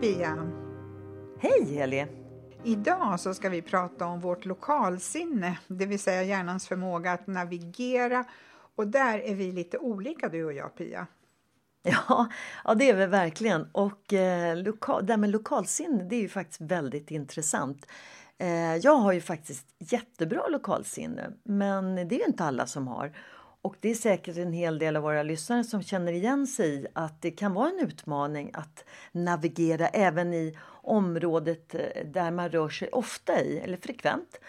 Pia! Hej Heli! Idag så ska vi prata om vårt lokalsinne, det vill säga hjärnans förmåga att navigera. Och där är vi lite olika du och jag Pia. Ja, ja det är vi verkligen. Och eh, lokal, det här med lokalsinne det är ju faktiskt väldigt intressant. Eh, jag har ju faktiskt jättebra lokalsinne men det är inte alla som har. Och det är säkert en hel del av våra lyssnare som känner igen sig i att det kan vara en utmaning att navigera även i området eh, där man rör sig ofta i, eller frekvent.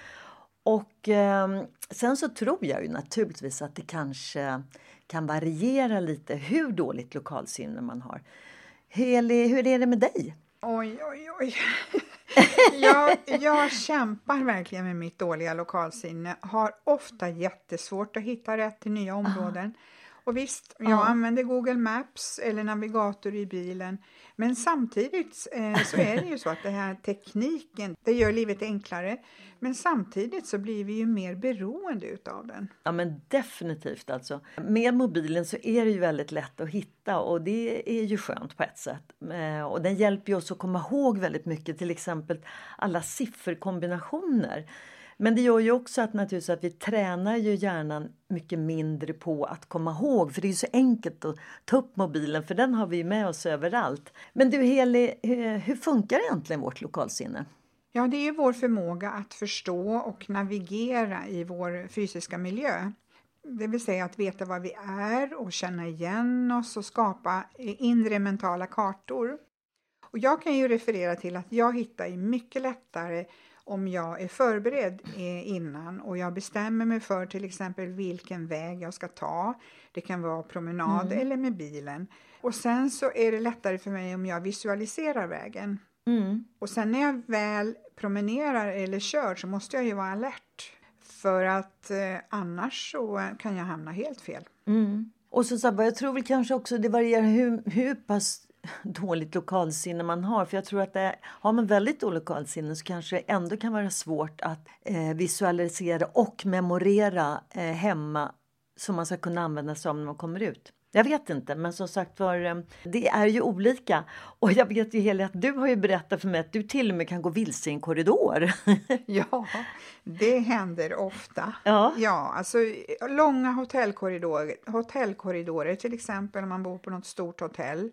Och eh, sen så tror jag ju naturligtvis att det kanske kan variera lite hur dåligt lokalsinne man har. Heli, hur är det med dig? Oj, oj, oj. jag, jag kämpar verkligen med mitt dåliga lokalsinne. Har ofta jättesvårt att hitta rätt till nya områden. Och visst, jag Ja. använder Google Maps eller navigator i bilen. Men samtidigt eh, så är det ju så att den här tekniken, det gör livet enklare. Men samtidigt så blir vi ju mer beroende utav den. Ja men definitivt alltså. Med mobilen så är det ju väldigt lätt att hitta och det är ju skönt på ett sätt. Eh, Och den hjälper ju oss att komma ihåg väldigt mycket, till exempel alla sifferkombinationer. Men det gör ju också att naturligtvis att vi tränar ju hjärnan mycket mindre på att komma ihåg. För det är ju så enkelt att ta upp mobilen för den har vi med oss överallt. Men du Heli, hur, funkar egentligen vårt lokalsinne? Ja, det är vår förmåga att förstå och navigera i vår fysiska miljö. Det vill säga att veta var vi är och känna igen oss och skapa inre mentala kartor. Och jag kan ju referera till att jag hittar ju mycket lättare om jag är förberedd eh, innan och jag bestämmer mig för till exempel vilken väg jag ska ta. Det kan vara promenad eller med bilen. Och sen så är det lättare för mig om jag visualiserar vägen. Mm. Och sen när jag väl promenerar eller kör så måste jag ju vara alert. För att eh, annars så kan jag hamna helt fel. Mm. Och så Sabba, jag tror väl kanske också det varierar hur, hur pass dåligt lokalsinne man har. För jag tror att det, har man väldigt dåligt lokalsinne så kanske det ändå kan vara svårt att eh, visualisera och memorera eh, hemma som man ska kunna använda sig av när man kommer ut. Jag vet inte, men som sagt var, eh, det är ju olika. Och jag vet ju Heli att du har ju berättat för mig att du till och med kan gå vilse i en korridor. Ja, det händer ofta. Ja. ja alltså långa hotellkorridorer, hotellkorridorer till exempel om man bor på något stort hotell.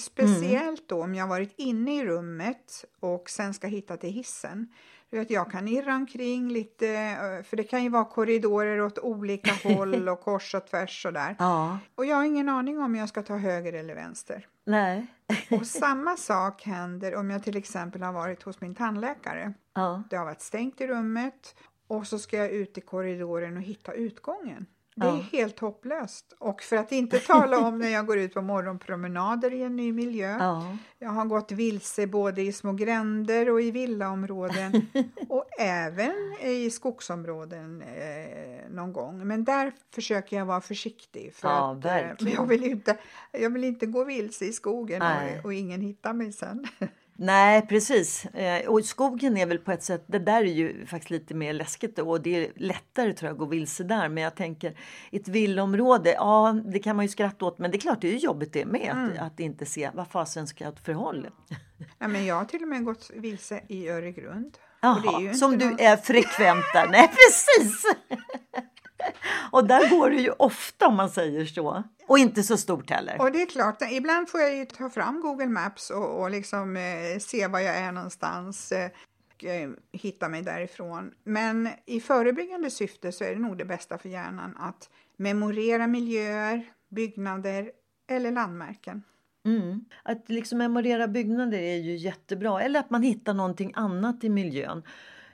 Speciellt då om jag varit inne i rummet och sen ska hitta till hissen. Du vet, jag kan irra omkring lite, eh, för det kan ju vara korridorer åt olika håll och kors och tvärs och där. ja, Och jag har ingen aning om jag ska ta höger eller vänster. nej. Och samma sak händer om jag till exempel har varit hos min tandläkare. Ja. Det har varit stängt i rummet och så ska jag ut i korridoren och hitta utgången. Det är Ja. helt hopplöst. Och för att inte tala om när jag går ut på morgonpromenader i en ny miljö. Ja. Jag har gått vilse både i små gränder och i villaområden och även i skogsområden eh, någon gång. Men där försöker jag vara försiktig för Ja, att eh, verkligen. jag, vill inte, jag vill inte gå vilse i skogen och, och ingen hittar mig sen. Nej, precis. Eh, och skogen är väl på ett sätt, det där är ju faktiskt lite mer läskigt då, och det är lättare tror jag att gå vilse där. Men jag tänker ett villområde, ja det kan man ju skratta åt men det är klart det är jobbigt det med mm. att, att, inte se vad fasen ska jag förhålla. Ja, men jag har till och med gått vilse i Öregrund. Jaha, som du är frekvent där. Nej precis! Och där går det ju ofta om man säger så. Och inte så stort heller. Och det är klart, ibland får jag ju ta fram Google Maps och, och liksom eh, se var jag är någonstans. Eh, och, eh, hitta mig därifrån. Men i förebyggande syfte så är det nog det bästa för hjärnan att memorera miljöer, byggnader eller landmärken. Mm. Att liksom memorera byggnader är ju jättebra. Eller att man hittar någonting annat i miljön.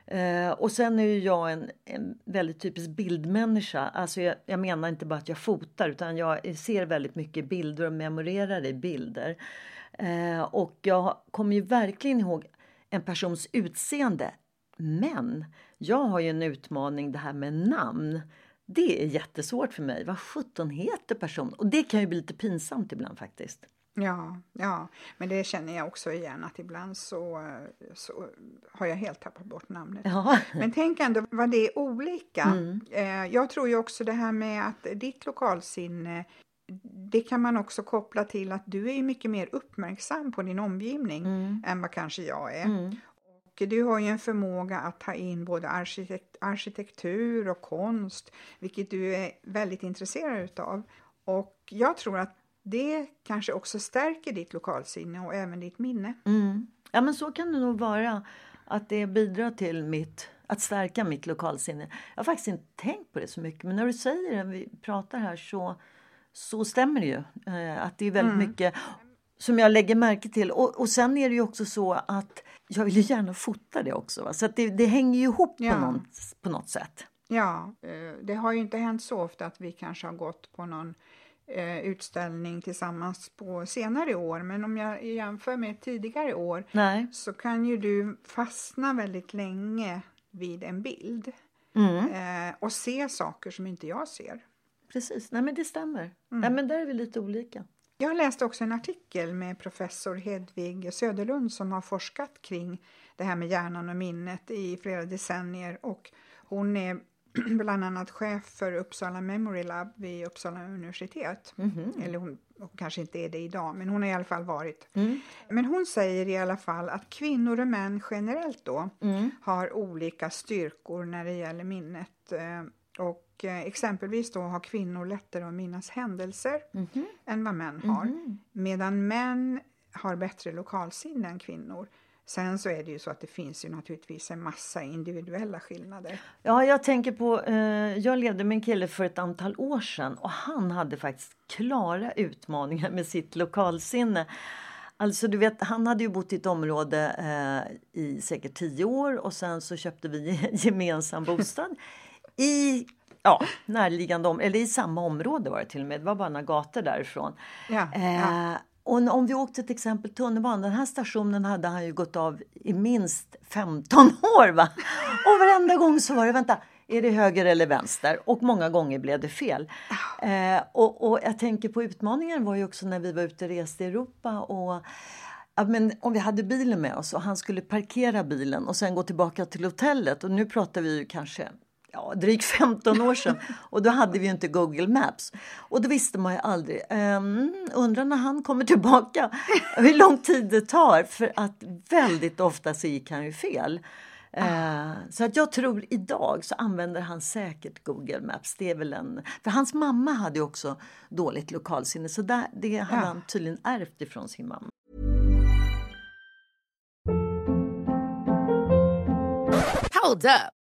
Eh, och sen är ju jag en, en väldigt typisk bildmänniska. Alltså jag, jag, menar inte bara att jag fotar utan jag ser väldigt mycket bilder och memorerar i bilder. Eh, och jag kommer ju verkligen ihåg en persons utseende. Men jag har ju en utmaning det här med namn. Det är jättesvårt för mig. Vad sjutton heter personen? Och det kan ju bli lite pinsamt ibland faktiskt. Ja, ja, men det känner jag också igen att ibland så, så har jag helt tappat bort namnet. Ja. Men tänk ändå vad det är olika. Mm. Eh, jag tror ju också det här med att ditt lokalsinne det kan man också koppla till att du är mycket mer uppmärksam på din omgivning mm. än vad kanske jag är. Mm. Och du har ju en förmåga att ta in både arkitekt arkitektur och konst, vilket du är väldigt intresserad utav. Och jag tror att det kanske också stärker ditt lokalsinne och även ditt minne. Mm. Ja men så kan det nog vara. Att det bidrar till mitt, att stärka mitt lokalsinne. Jag har faktiskt inte tänkt på det så mycket men när du säger det, vi pratar här så, så stämmer det ju. Eh, att det är väldigt mm. mycket som jag lägger märke till. Och, och sen är det ju också så att jag vill gärna fota det också. Va? Så det, det hänger ju ihop ja. på, någon, på något sätt. Ja, eh, det har ju inte hänt så ofta att vi kanske har gått på någon eh, utställning tillsammans på senare år. Men om jag jämför med tidigare år Nej. så kan ju du fastna väldigt länge vid en bild mm. eh, och se saker som inte jag ser. Precis, nej men det stämmer. Mm. Nej, men där är vi lite olika. Jag läste också en artikel med professor Hedvig Söderlund som har forskat kring det här med hjärnan och minnet i flera decennier och hon är bland annat chef för Uppsala Memory Lab vid Uppsala universitet. Mm -hmm. Eller hon, hon, kanske inte är det idag, men hon har i alla fall varit. Mm. Men hon säger i alla fall att kvinnor och män generellt då mm. har olika styrkor när det gäller minnet. Eh, och eh, exempelvis då har kvinnor lättare att minnas händelser -hmm. än vad män har. -hmm. Medan män har bättre lokalsinne än kvinnor. Sen så är det ju så att det finns ju naturligtvis en massa individuella skillnader. Ja, jag tänker på, eh, jag levde med en kille för ett antal år sedan och han hade faktiskt klara utmaningar med sitt lokalsinne. Alltså du vet, han hade ju bott i ett område eh, i säkert tio år och sen så köpte vi en gemensam bostad i ja, närliggande om, eller i samma område var det till och med. Det var bara några gator därifrån. Ja, eh, ja. Och om vi åkte till exempel tunnelbanan, den här stationen hade han ju gått av i minst 15 år. Va? Och varenda gång så var det, vänta, är det höger eller vänster? Och många gånger blev det fel. Eh, och, och, jag tänker på utmaningen var ju också när vi var ute och reste i Europa och Ja, men om vi hade bilen med oss och han skulle parkera bilen och sen gå tillbaka till hotellet och nu pratar vi ju kanske ja, drygt 15 år sedan och då hade vi inte Google Maps. Och då visste man ju aldrig. Um, undrar när han kommer tillbaka hur lång tid det tar för att väldigt ofta så gick han ju fel. Uh, så att jag tror idag så använder han säkert Google Maps. Det är väl en, för hans mamma hade ju också dåligt lokalsinne så där, det hade ja. han tydligen ärvt ifrån sin mamma. Hold up.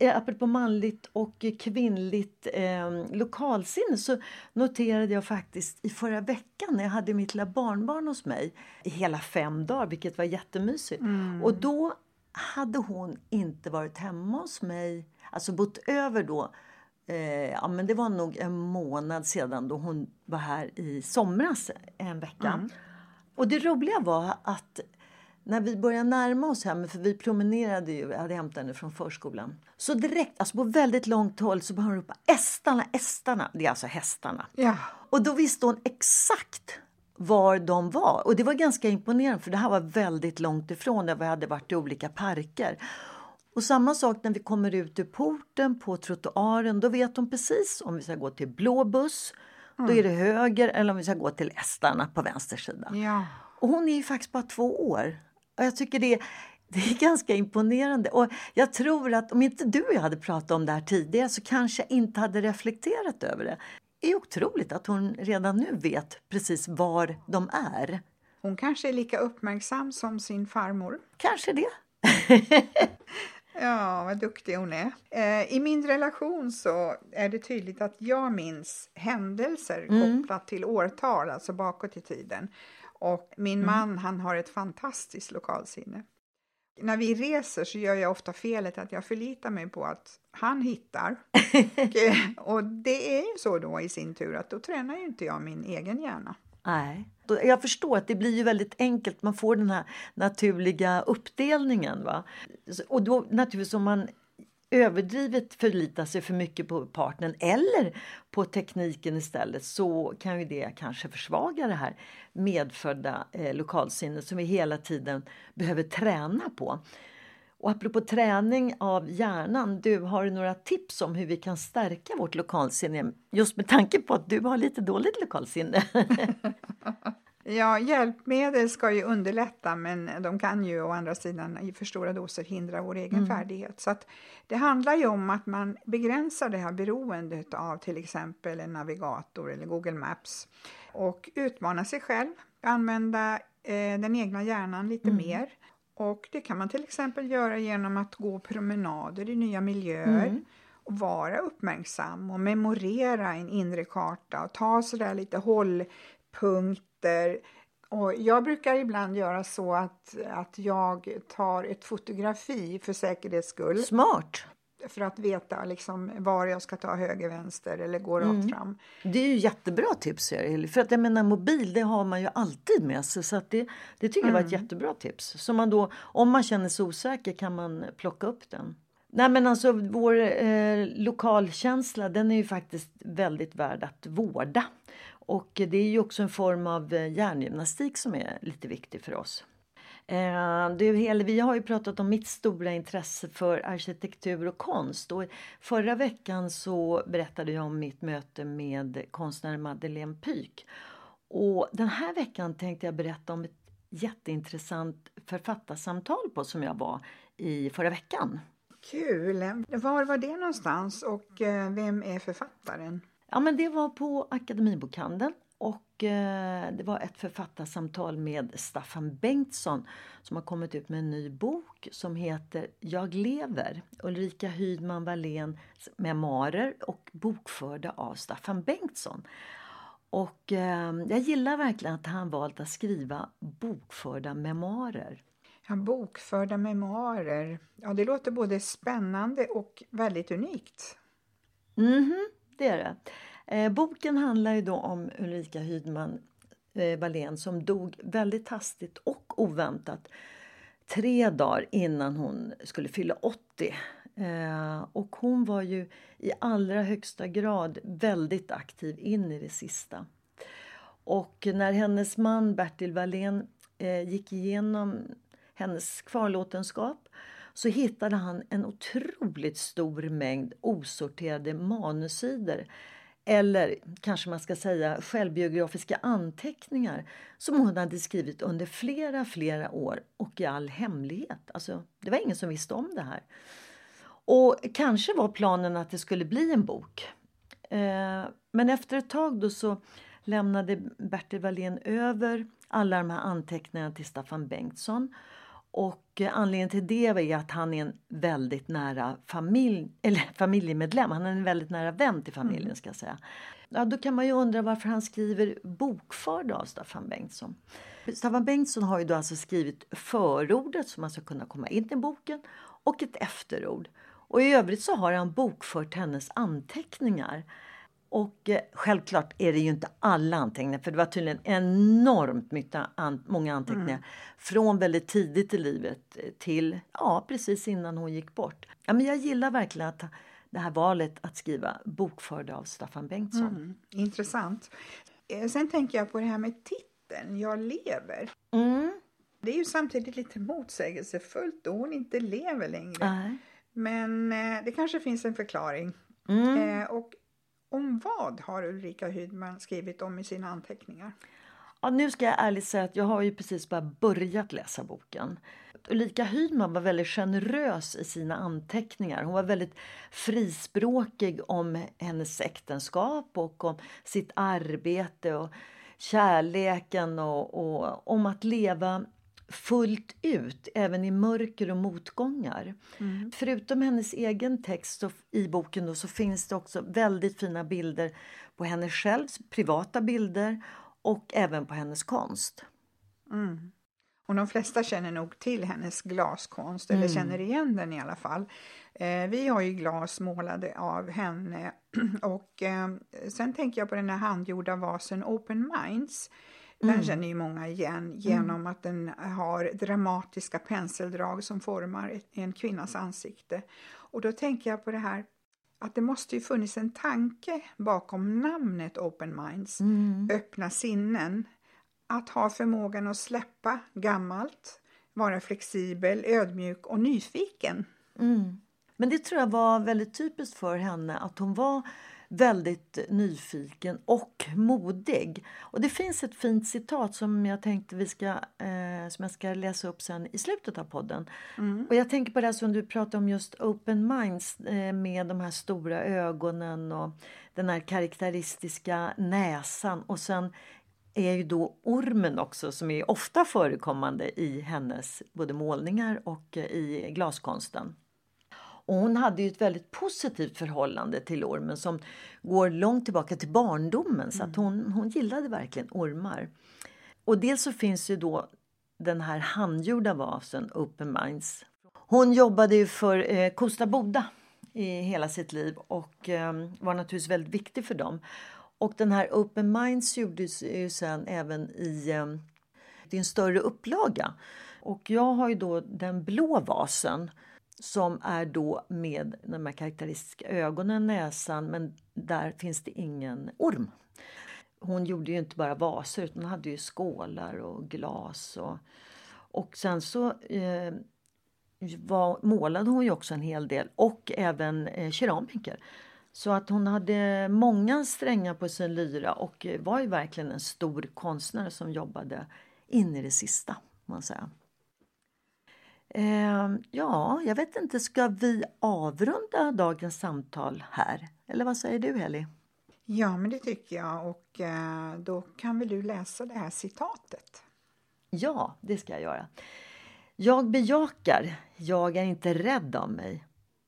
Eh, Apropå manligt och kvinnligt eh, lokalsinne så noterade jag faktiskt i förra veckan när jag hade mitt lilla barnbarn hos mig i hela fem dagar, vilket var jättemysigt. Och då hade hon inte varit hemma hos mig, alltså bott över då. Eh, ja, men det var nog en månad sedan då hon var här i somras en vecka. Och det roliga var att när vi började närma oss hemma, för vi promenerade ju, jag hade hämtat henne från förskolan. Så direkt, alltså på väldigt långt håll så började hon ropa Estarna, Estarna. Det är alltså hästarna. Ja. Och då visste hon exakt var de var. Och det var ganska imponerande för det här var väldigt långt ifrån där vi hade varit i olika parker. Och samma sak när vi kommer ut ur porten på trottoaren. Då vet hon precis om vi ska gå till blå buss, då är det höger eller om vi ska gå till Estarna på vänster sida. Ja. Och hon är ju faktiskt bara två år. Och jag tycker det, det är ganska imponerande. Och jag tror att om inte du och jag hade pratat om det här tidigare så kanske jag inte hade reflekterat över det. Det är otroligt att hon redan nu vet precis var de är. Hon kanske är lika uppmärksam som sin farmor. Kanske det. Ja, vad duktig hon är. Eh, I min relation så är det tydligt att jag minns händelser kopplat till årtal, alltså bakåt i tiden. Och min man, han har ett fantastiskt lokalsinne. När vi reser så gör jag ofta felet att jag förlitar mig på att han hittar. och, eh, och det är ju så då i sin tur att då tränar ju inte jag min egen hjärna. Nej. Jag förstår att det blir ju väldigt enkelt. Man får den här naturliga uppdelningen. Va? Och då naturligtvis om man överdrivet förlitar sig för mycket på partnern eller på tekniken istället så kan ju det kanske försvaga det här medfödda eh, lokalsinnet som vi hela tiden behöver träna på. Och apropå träning av hjärnan, du har du några tips om hur vi kan stärka vårt lokalsinne? Just med tanke på att du har lite dåligt lokalsinne. Ja, hjälpmedel ska ju underlätta men de kan ju å andra sidan i för stora doser hindra vår egen färdighet. Så det handlar ju om att man begränsar det här beroendet av till exempel en navigator eller Google Maps och utmana sig själv, använda eh, den egna hjärnan lite mer. Och det kan man till exempel göra genom att gå promenader i nya miljöer och vara uppmärksam och memorera en inre karta och ta sådär lite hållpunkter. Och jag brukar ibland göra så att, att jag tar ett fotografi för säkerhets skull Smart! för att veta liksom var jag ska ta höger, vänster eller gå rakt fram. Det är ju jättebra tips. Eli. För att jag menar mobil det har man ju alltid med sig. Så det, det tycker jag var ett jättebra tips. Så man då, om man känner sig osäker kan man plocka upp den. Nej men alltså vår eh, lokalkänsla den är ju faktiskt väldigt värd att vårda. Och det är ju också en form av eh, hjärngymnastik som är lite viktig för oss. Eh, du, Heli, vi har ju pratat om mitt stora intresse för arkitektur och konst. Och förra veckan så berättade jag om mitt möte med konstnären Madeleine Pyk. Och den här veckan tänkte jag berätta om ett jätteintressant författarsamtal på som jag var i förra veckan. Kul! Var var det någonstans och eh, vem är författaren? Ja, men det var på Akademibokhandeln och eh, det var ett författarsamtal med Staffan Bengtsson som har kommit ut med en ny bok som heter Jag lever. Ulrika Hydman Walléns memoarer och bokförda av Staffan Bengtsson. Och eh, jag gillar verkligen att han valt att skriva bokförda memoarer. Ja, bokförda memoarer. Ja, det låter både spännande och väldigt unikt. Mhm, det är det. Eh, boken handlar ju då om Ulrika Hydman eh, Wallén som dog väldigt hastigt och oväntat tre dagar innan hon skulle fylla 80 Eh, och hon var ju i allra högsta grad väldigt aktiv in i det sista. Och när hennes man Bertil Wallén eh, gick igenom hennes kvarlåtenskap så hittade han en otroligt stor mängd osorterade manussidor eller kanske man ska säga självbiografiska anteckningar som hon hade skrivit under flera, flera år och i all hemlighet. Alltså, det var ingen som visste om det här. Och kanske var planen att det skulle bli en bok. Eh, men efter ett tag då så lämnade Bertil Wallén över alla de här anteckningarna till Staffan Bengtsson. Och anledningen till det är att han är en väldigt nära familj, eller familjemedlem. Han är en väldigt nära vän till familjen. Mm. ska säga. Ja, då kan man ju undra varför han skriver bokförd av Staffan Bengtsson. Staffan Bengtsson har ju då alltså skrivit förordet som man ska kunna komma in i boken och ett efterord. Och i övrigt så har han bokfört hennes anteckningar. Och eh, självklart är det ju inte alla anteckningar för det var tydligen enormt mycket an, många anteckningar. Mm. Från väldigt tidigt i livet till ja, precis innan hon gick bort. Ja, men jag gillar verkligen att det här valet att skriva bokförda av Staffan Bengtsson. Mm, intressant. Eh, sen tänker jag på det här med titeln, Jag lever. Mm. Det är ju samtidigt lite motsägelsefullt då hon inte lever längre. Nej. Men eh, det kanske finns en förklaring. Mm. Eh, och om vad har Ulrika Hydman skrivit om i sina anteckningar? Ja, nu ska jag ärligt säga att jag har ju precis bara börjat läsa boken. Ulrika Hydman var väldigt generös i sina anteckningar. Hon var väldigt frispråkig om hennes äktenskap och om sitt arbete och kärleken och, och om att leva fullt ut, även i mörker och motgångar. Mm. Förutom hennes egen text så, i boken då, så finns det också väldigt fina bilder på henne själv, privata bilder och även på hennes konst. Mm. Och de flesta känner nog till hennes glaskonst, eller mm. känner igen den i alla fall. Eh, vi har ju glas målade av henne och eh, sen tänker jag på den här handgjorda vasen Open Minds den mm. känner ju många igen genom mm. att den har dramatiska penseldrag som formar en kvinnas ansikte. Och då tänker jag på det här att det måste ju funnits en tanke bakom namnet Open Minds, mm. öppna sinnen. Att ha förmågan att släppa gammalt, vara flexibel, ödmjuk och nyfiken. Mm. Men det tror jag var väldigt typiskt för henne att hon var väldigt nyfiken och modig. Och det finns ett fint citat som jag tänkte vi ska, eh, som jag ska läsa upp sen i slutet av podden. Mm. Och jag tänker på det som du pratade om just open minds eh, med de här stora ögonen och den här karaktäristiska näsan och sen är ju då ormen också som är ofta förekommande i hennes både målningar och eh, i glaskonsten. Och hon hade ju ett väldigt positivt förhållande till ormen som går långt tillbaka till barndomen. Så att mm. hon, hon gillade verkligen ormar. Och dels så finns ju då den här handgjorda vasen Open Minds. Hon jobbade ju för eh, Kosta Boda i hela sitt liv och eh, var naturligtvis väldigt viktig för dem. Och den här Open Minds gjordes ju sen även i, eh, i en större upplaga. Och jag har ju då den blå vasen som är då med de här karaktäristiska ögonen, näsan, men där finns det ingen orm. Hon gjorde ju inte bara vaser utan hon hade ju skålar och glas. Och, och sen så eh, var, målade hon ju också en hel del och även eh, keramiker. Så att hon hade många strängar på sin lyra och var ju verkligen en stor konstnär som jobbade in i det sista. Man säger. Eh, ja, jag vet inte, ska vi avrunda dagens samtal här? Eller vad säger du Heli? Ja, men det tycker jag och eh, då kan väl du läsa det här citatet? Ja, det ska jag göra. Jag bejakar, jag är inte rädd av mig.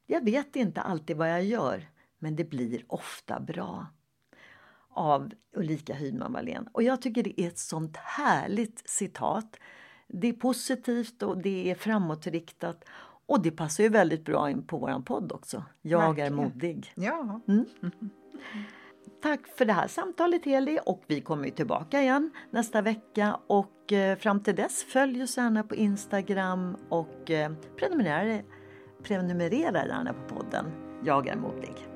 Jag vet inte alltid vad jag gör, men det blir ofta bra. Av Ulrika Hydman Wallén. Och jag tycker det är ett sånt härligt citat det är positivt och det är framåtriktat. Och det passar ju väldigt bra in på vår podd också. Jag Verkligen. är modig. Ja. Mm. Tack för det här samtalet Heli och vi kommer tillbaka igen nästa vecka och eh, fram till dess följ oss gärna på Instagram och eh, prenumerera, prenumerera gärna på podden Jag är modig.